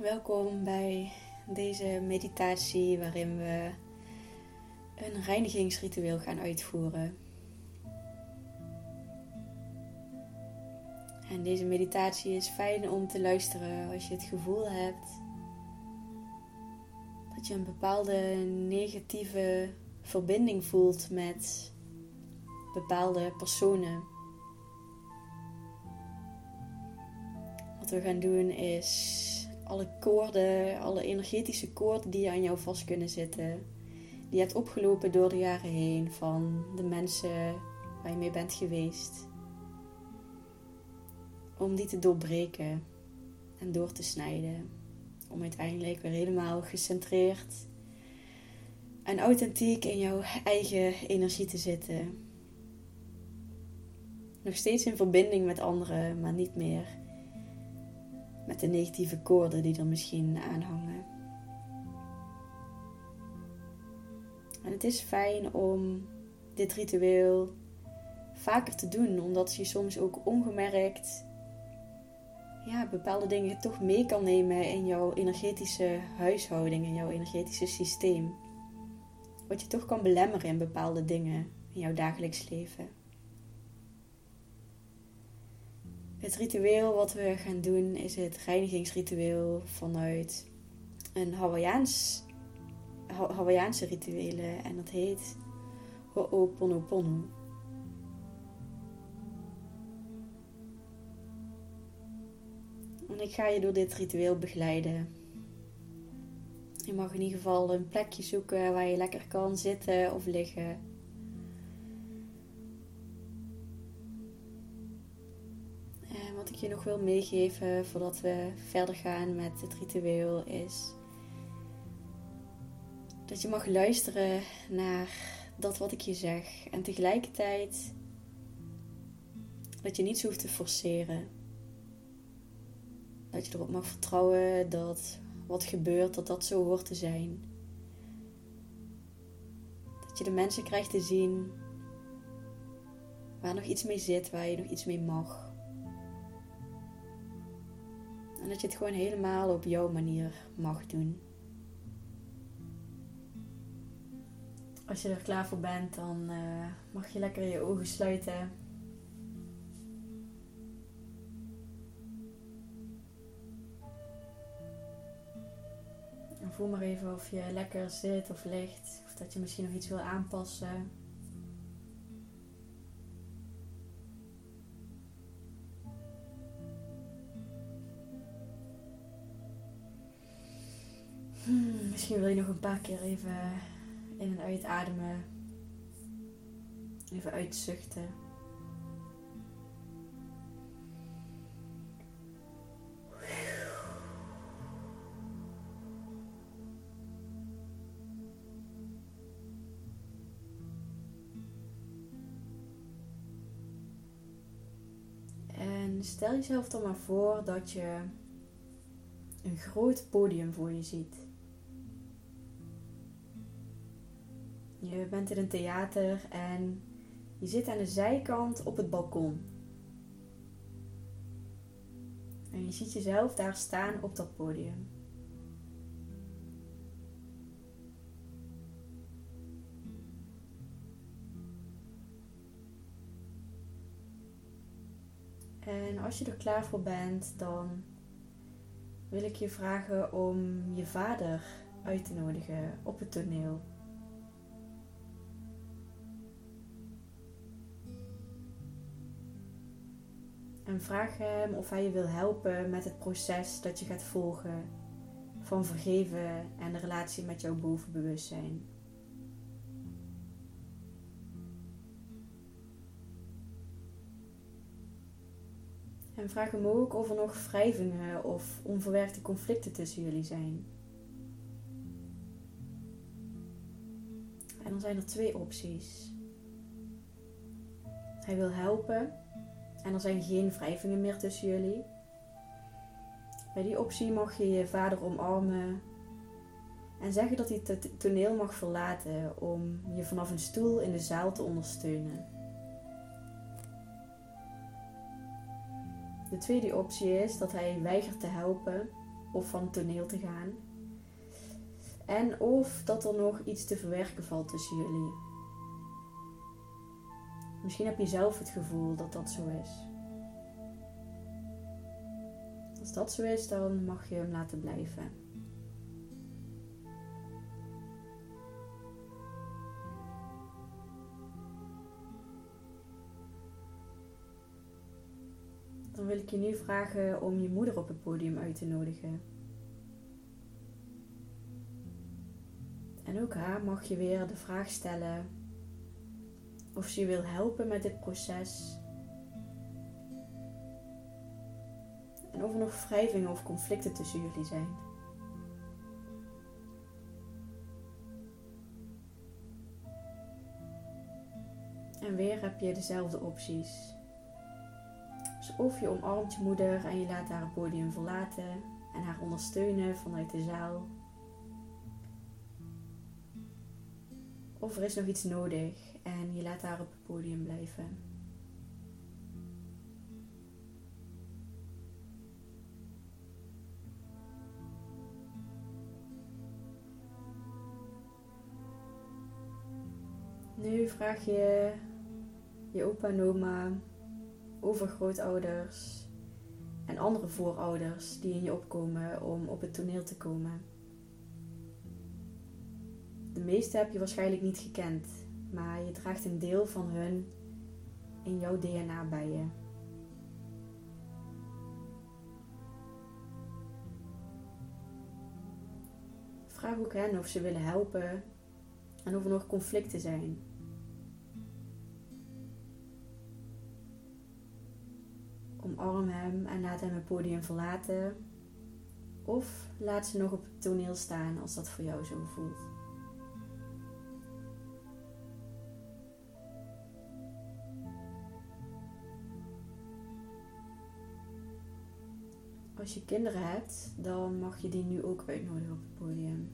Welkom bij deze meditatie waarin we een reinigingsritueel gaan uitvoeren. En deze meditatie is fijn om te luisteren als je het gevoel hebt dat je een bepaalde negatieve verbinding voelt met bepaalde personen. Wat we gaan doen is alle koorden, alle energetische koorden die aan jou vast kunnen zitten, die je hebt opgelopen door de jaren heen van de mensen waar je mee bent geweest, om die te doorbreken en door te snijden, om uiteindelijk weer helemaal gecentreerd en authentiek in jouw eigen energie te zitten. Nog steeds in verbinding met anderen, maar niet meer met de negatieve koorden die er misschien aan hangen. En het is fijn om dit ritueel vaker te doen, omdat je soms ook ongemerkt ja, bepaalde dingen toch mee kan nemen in jouw energetische huishouding, in jouw energetische systeem. Wat je toch kan belemmeren in bepaalde dingen in jouw dagelijks leven. Het ritueel wat we gaan doen is het reinigingsritueel vanuit een Hawaiiaans, Hawaiiaanse rituelen en dat heet Ho'oponopono. En ik ga je door dit ritueel begeleiden. Je mag in ieder geval een plekje zoeken waar je lekker kan zitten of liggen. Wat ik je nog wil meegeven voordat we verder gaan met het ritueel is dat je mag luisteren naar dat wat ik je zeg en tegelijkertijd dat je niets hoeft te forceren. Dat je erop mag vertrouwen dat wat gebeurt, dat dat zo hoort te zijn. Dat je de mensen krijgt te zien waar nog iets mee zit, waar je nog iets mee mag. En dat je het gewoon helemaal op jouw manier mag doen. Als je er klaar voor bent, dan uh, mag je lekker je ogen sluiten. En voel maar even of je lekker zit of ligt. Of dat je misschien nog iets wil aanpassen. Je nog een paar keer even in en uitademen. Even uitzuchten. En stel jezelf dan maar voor dat je een groot podium voor je ziet. Je bent in een theater en je zit aan de zijkant op het balkon. En je ziet jezelf daar staan op dat podium. En als je er klaar voor bent, dan wil ik je vragen om je vader uit te nodigen op het toneel. En vraag hem of hij je wil helpen met het proces dat je gaat volgen van vergeven en de relatie met jouw bovenbewustzijn. En vraag hem ook of er nog wrijvingen of onverwerkte conflicten tussen jullie zijn. En dan zijn er twee opties. Hij wil helpen en er zijn geen wrijvingen meer tussen jullie. Bij die optie mag je je vader omarmen en zeggen dat hij het toneel mag verlaten om je vanaf een stoel in de zaal te ondersteunen. De tweede optie is dat hij weigert te helpen of van toneel te gaan. En of dat er nog iets te verwerken valt tussen jullie. Misschien heb je zelf het gevoel dat dat zo is. Als dat zo is, dan mag je hem laten blijven. Dan wil ik je nu vragen om je moeder op het podium uit te nodigen. En ook haar mag je weer de vraag stellen of ze wil helpen met dit proces. En of er nog wrijvingen of conflicten tussen jullie zijn. En weer heb je dezelfde opties. Dus of je omarmt je moeder en je laat haar het podium verlaten en haar ondersteunen vanuit de zaal. Of er is nog iets nodig en je laat haar op het podium blijven. Nu vraag je je opa en oma, overgrootouders en andere voorouders die in je opkomen om op het toneel te komen. De meeste heb je waarschijnlijk niet gekend, maar je draagt een deel van hun in jouw DNA bij je. Vraag ook hen of ze willen helpen en of er nog conflicten zijn. Omarm hem en laat hem het podium verlaten. Of laat ze nog op het toneel staan als dat voor jou zo voelt. Als je kinderen hebt, dan mag je die nu ook uitnodigen op het podium.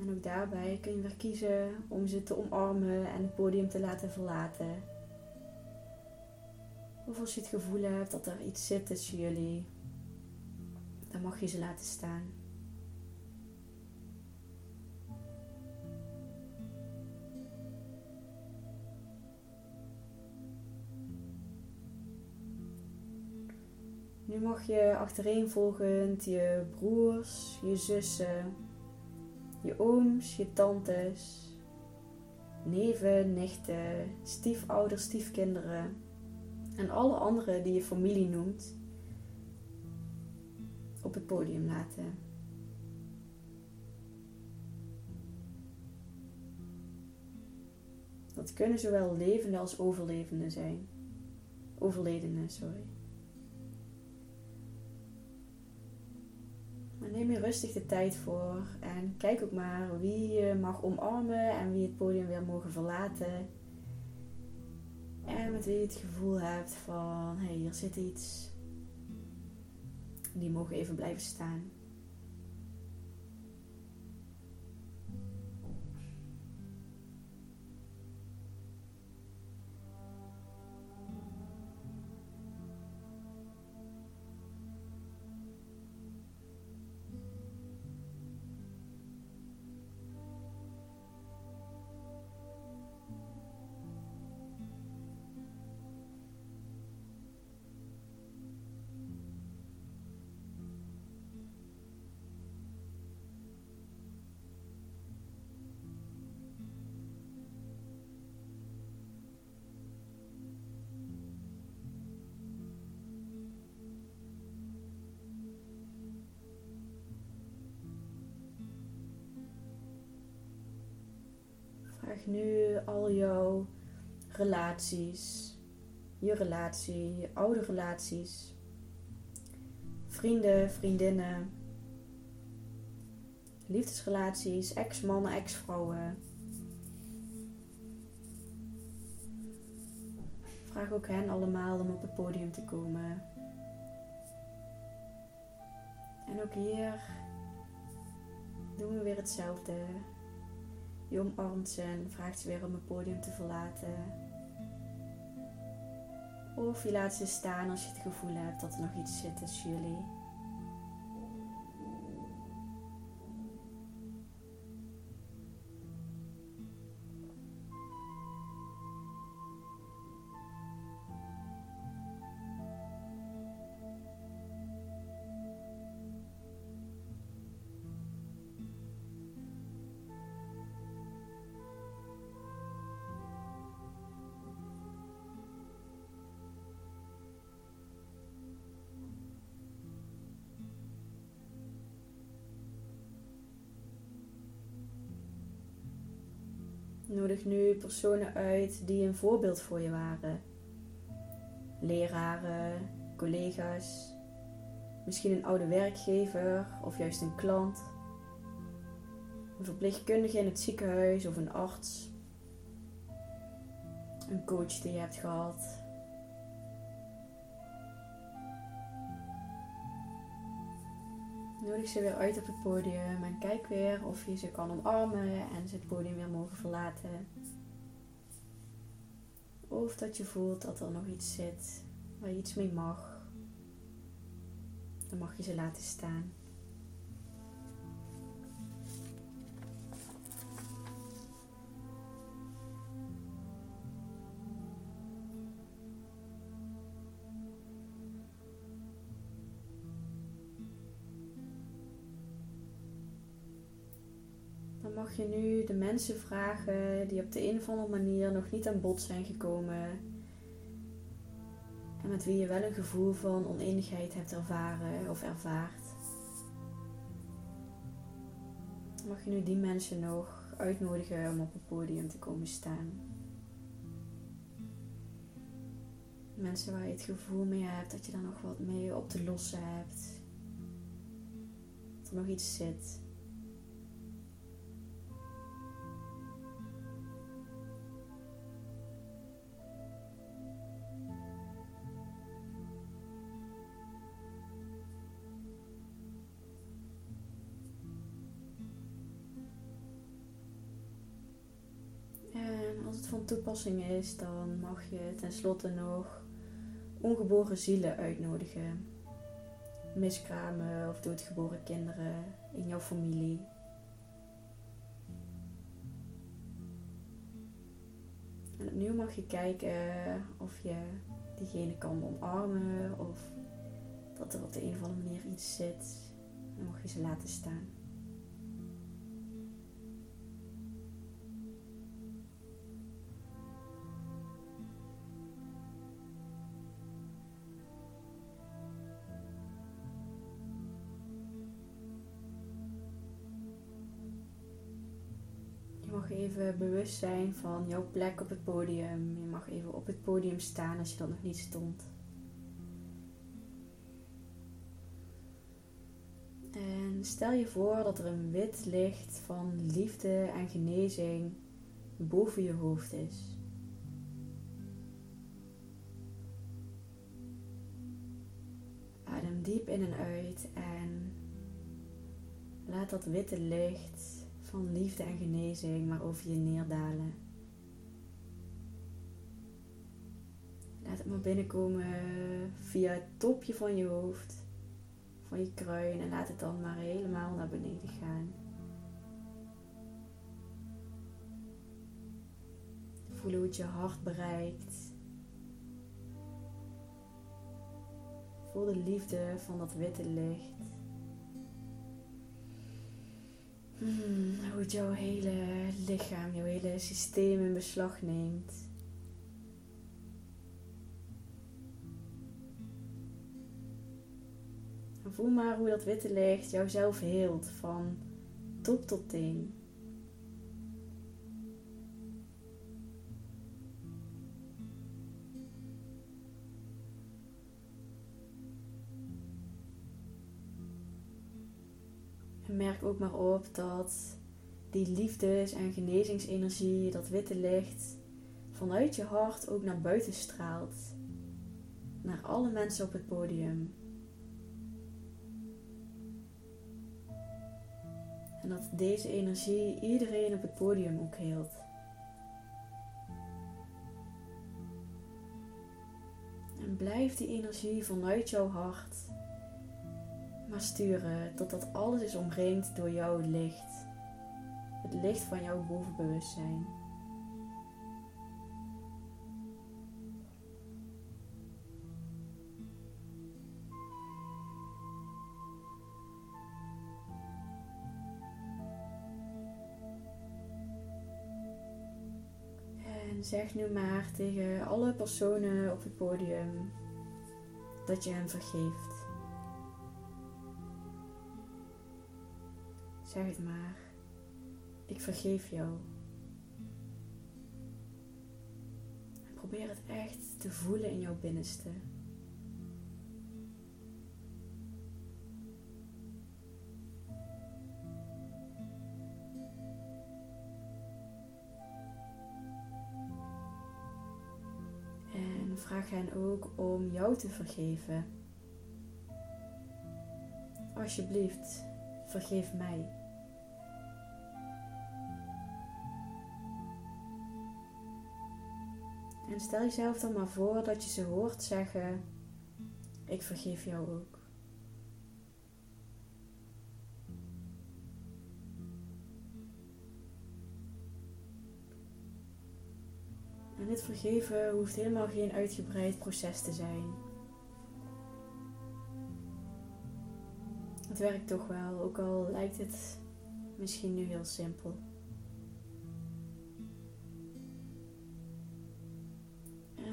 En ook daarbij kun je weer kiezen om ze te omarmen en het podium te laten verlaten. Of als je het gevoel hebt dat er iets zit tussen jullie, dan mag je ze laten staan. Mag je achtereenvolgend je broers, je zussen, je ooms, je tantes, neven, nichten, stiefouders, stiefkinderen en alle anderen die je familie noemt op het podium laten. Dat kunnen zowel levende als overlevenden zijn. Overledenen, sorry. Neem je rustig de tijd voor en kijk ook maar wie je mag omarmen en wie het podium weer mogen verlaten. En met wie je het gevoel hebt van, hé, hey, hier zit iets. Die mogen even blijven staan. Vraag nu al jouw relaties, je relatie, je oude relaties, vrienden, vriendinnen, liefdesrelaties, ex-mannen, ex-vrouwen. Vraag ook hen allemaal om op het podium te komen. En ook hier doen we weer hetzelfde. Je omarmt ze en vraagt ze weer om het podium te verlaten. Of je laat ze staan als je het gevoel hebt dat er nog iets zit tussen jullie. Nodig nu personen uit die een voorbeeld voor je waren. Leraren, collega's, misschien een oude werkgever of juist een klant. Een verpleegkundige in het ziekenhuis of een arts. Een coach die je hebt gehad. Nodig ze weer uit op het podium en kijk weer of je ze kan omarmen en ze het podium weer mogen verlaten. Of dat je voelt dat er nog iets zit waar je iets mee mag. Dan mag je ze laten staan. Mag je nu de mensen vragen die op de een of andere manier nog niet aan bod zijn gekomen. En met wie je wel een gevoel van oneenigheid hebt ervaren of ervaart. Mag je nu die mensen nog uitnodigen om op het podium te komen staan. Mensen waar je het gevoel mee hebt dat je daar nog wat mee op te lossen hebt. Dat er nog iets zit. Toepassing is, dan mag je tenslotte nog ongeboren zielen uitnodigen. Miskramen of doodgeboren kinderen in jouw familie. En opnieuw mag je kijken of je diegene kan omarmen of dat er op de een of andere manier iets zit. Dan mag je ze laten staan. Mag even bewust zijn van jouw plek op het podium. Je mag even op het podium staan als je dat nog niet stond. En stel je voor dat er een wit licht van liefde en genezing boven je hoofd is. Adem diep in en uit en laat dat witte licht van liefde en genezing maar over je neerdalen. Laat het maar binnenkomen via het topje van je hoofd, van je kruin en laat het dan maar helemaal naar beneden gaan. Voel hoe het je hart bereikt. Voel de liefde van dat witte licht. Hmm, hoe het jouw hele lichaam, jouw hele systeem in beslag neemt. voel maar hoe dat witte licht jouzelf heelt van top tot teen. Merk ook maar op dat die liefdes- en genezingsenergie, dat witte licht, vanuit je hart ook naar buiten straalt. Naar alle mensen op het podium. En dat deze energie iedereen op het podium ook heelt. En blijf die energie vanuit jouw hart maar sturen totdat alles is omringd door jouw licht. Het licht van jouw bovenbewustzijn. En zeg nu maar tegen alle personen op het podium dat je hen vergeeft. Zeg het maar. Ik vergeef jou. Probeer het echt te voelen in jouw binnenste. En vraag hen ook om jou te vergeven. Alsjeblieft, vergeef mij. En stel jezelf dan maar voor dat je ze hoort zeggen: Ik vergeef jou ook. En dit vergeven hoeft helemaal geen uitgebreid proces te zijn. Het werkt toch wel, ook al lijkt het misschien nu heel simpel.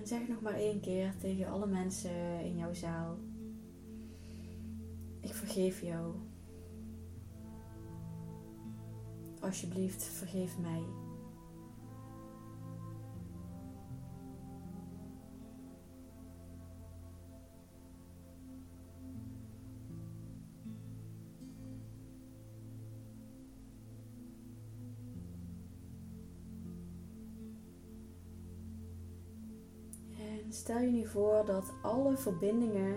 En zeg nog maar één keer tegen alle mensen in jouw zaal. Ik vergeef jou. Alsjeblieft, vergeef mij. Stel je nu voor dat alle verbindingen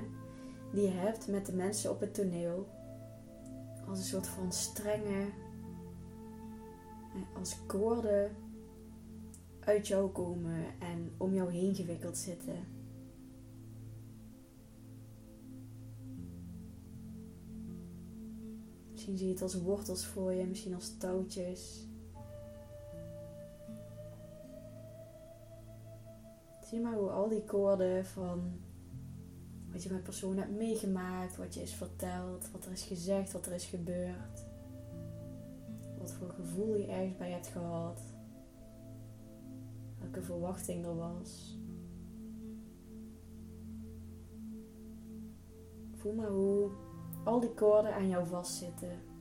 die je hebt met de mensen op het toneel, als een soort van strenge, als koorden uit jou komen en om jou heen gewikkeld zitten. Misschien zie je het als wortels voor je, misschien als touwtjes. Maar hoe al die koorden van wat je met personen hebt meegemaakt, wat je is verteld, wat er is gezegd, wat er is gebeurd. Wat voor gevoel je ergens bij hebt gehad. Welke verwachting er was. Voel maar hoe al die koorden aan jou vastzitten.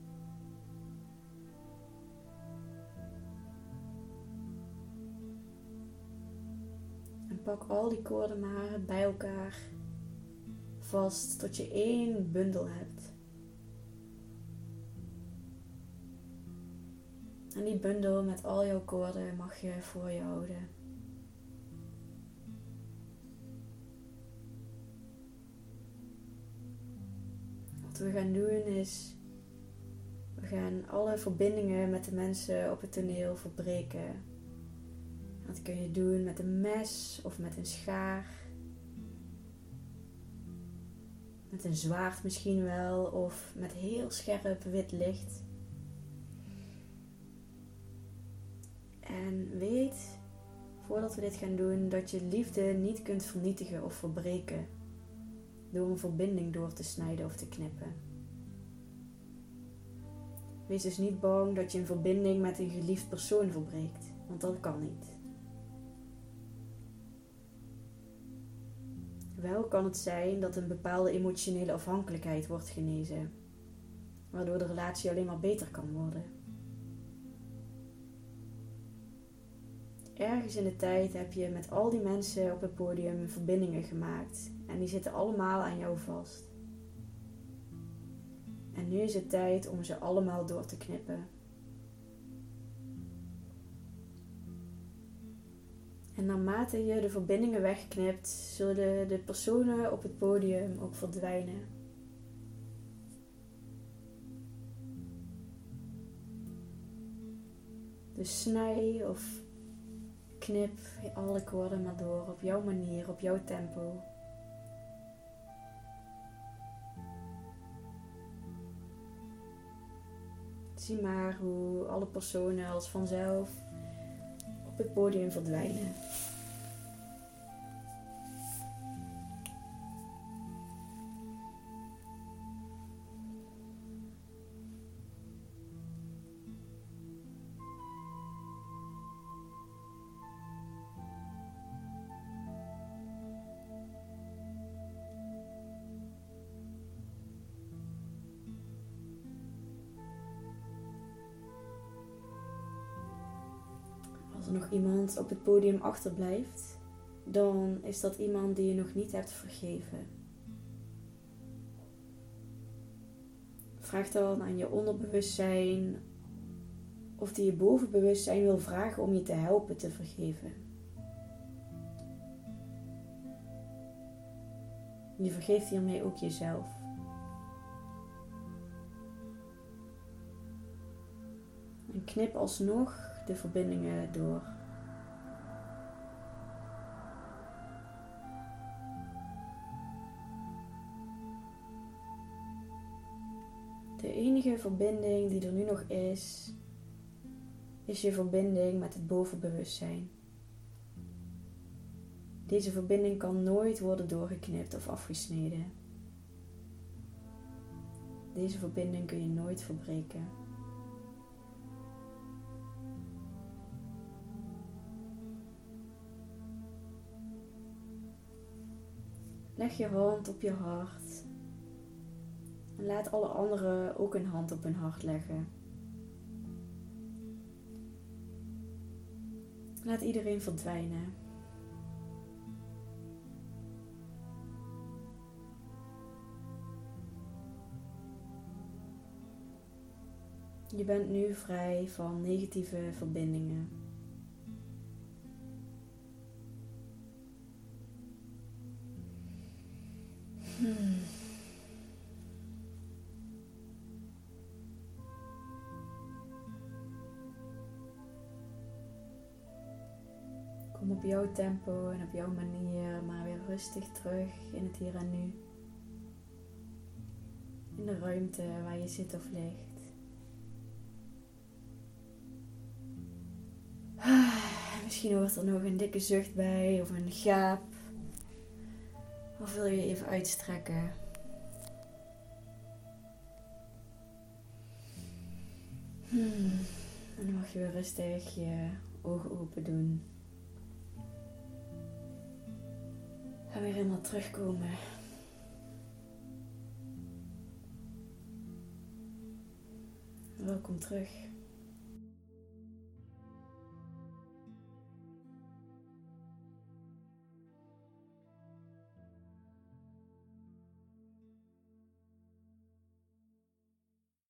Pak al die koorden maar bij elkaar vast tot je één bundel hebt. En die bundel met al jouw koorden mag je voor je houden. Wat we gaan doen is, we gaan alle verbindingen met de mensen op het toneel verbreken. Dat kun je doen met een mes of met een schaar. Met een zwaard misschien wel of met heel scherp wit licht. En weet, voordat we dit gaan doen, dat je liefde niet kunt vernietigen of verbreken door een verbinding door te snijden of te knippen. Wees dus niet bang dat je een verbinding met een geliefd persoon verbreekt, want dat kan niet. Wel kan het zijn dat een bepaalde emotionele afhankelijkheid wordt genezen, waardoor de relatie alleen maar beter kan worden. Ergens in de tijd heb je met al die mensen op het podium verbindingen gemaakt en die zitten allemaal aan jou vast. En nu is het tijd om ze allemaal door te knippen. En naarmate je de verbindingen wegknipt, zullen de personen op het podium ook verdwijnen. Dus snij of knip alle koorden maar door op jouw manier, op jouw tempo. Zie maar hoe alle personen als vanzelf op het podium verdwijnen. Nog iemand op het podium achterblijft, dan is dat iemand die je nog niet hebt vergeven. Vraag dan aan je onderbewustzijn of die je bovenbewustzijn wil vragen om je te helpen te vergeven. Je vergeeft hiermee ook jezelf. En knip alsnog de verbindingen door. De enige verbinding die er nu nog is, is je verbinding met het bovenbewustzijn. Deze verbinding kan nooit worden doorgeknipt of afgesneden. Deze verbinding kun je nooit verbreken. Leg je hand op je hart. En laat alle anderen ook een hand op hun hart leggen. Laat iedereen verdwijnen. Je bent nu vrij van negatieve verbindingen. Tempo en op jouw manier, maar weer rustig terug in het hier en nu. In de ruimte waar je zit of ligt. Misschien hoort er nog een dikke zucht bij of een gaap. Of wil je even uitstrekken? Hmm. En dan mag je weer rustig je ogen open doen. Ga weer helemaal terugkomen. Welkom terug.